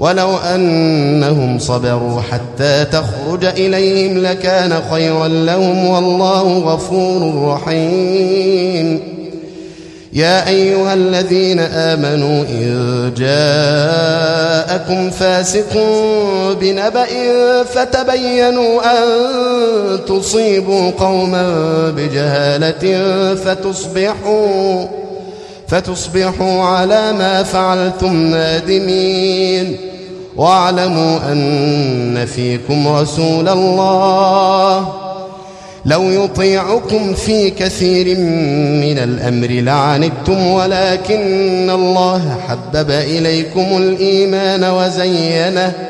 ولو أنهم صبروا حتى تخرج إليهم لكان خيرا لهم والله غفور رحيم. يا أيها الذين آمنوا إن جاءكم فاسق بنبأ فتبينوا أن تصيبوا قوما بجهالة فتصبحوا فتصبحوا على ما فعلتم نادمين. واعلموا أن فيكم رسول الله. لو يطيعكم في كثير من الأمر لعنتم ولكن الله حبب إليكم الإيمان وزينه.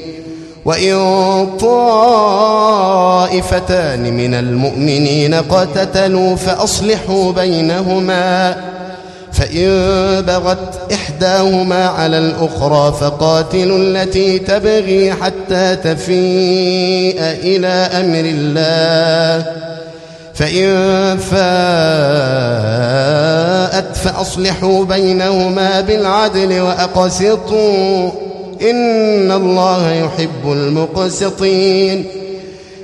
وإن طائفتان من المؤمنين قتتلوا فأصلحوا بينهما فإن بغت إحداهما على الأخرى فقاتلوا التي تبغي حتى تفيء إلى أمر الله فإن فاءت فأصلحوا بينهما بالعدل وأقسطوا إن الله يحب المقسطين.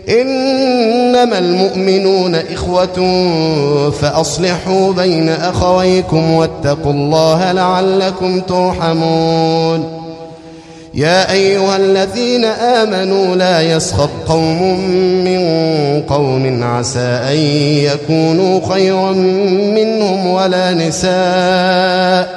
إنما المؤمنون إخوة فأصلحوا بين أخويكم واتقوا الله لعلكم ترحمون. يا أيها الذين آمنوا لا يسخط قوم من قوم عسى أن يكونوا خيرا منهم ولا نساء.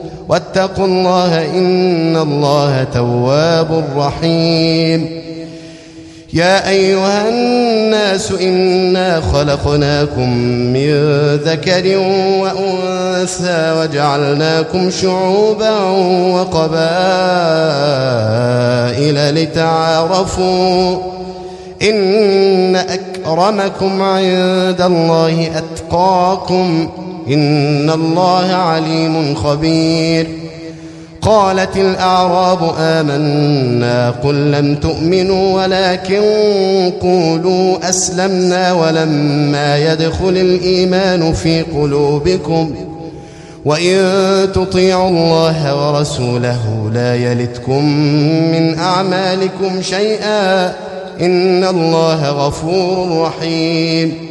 واتقوا الله إن الله تواب رحيم. يا أيها الناس إنا خلقناكم من ذكر وأنثى وجعلناكم شعوبا وقبائل لتعارفوا. إن أكرمكم عند الله أتقاكم. إن الله عليم خبير. قالت الأعراب آمنا قل لم تؤمنوا ولكن قولوا أسلمنا ولما يدخل الإيمان في قلوبكم. وإن تطيعوا الله ورسوله لا يلتكم من أعمالكم شيئا إن الله غفور رحيم.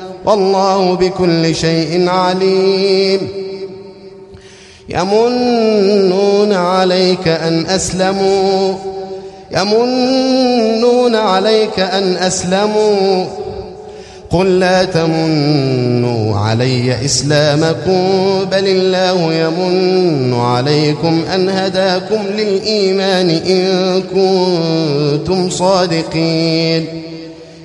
والله بكل شيء عليم. يمنون عليك أن أسلموا. يمنون عليك أن أسلموا. قل لا تمنوا علي إسلامكم بل الله يمن عليكم أن هداكم للإيمان إن كنتم صادقين.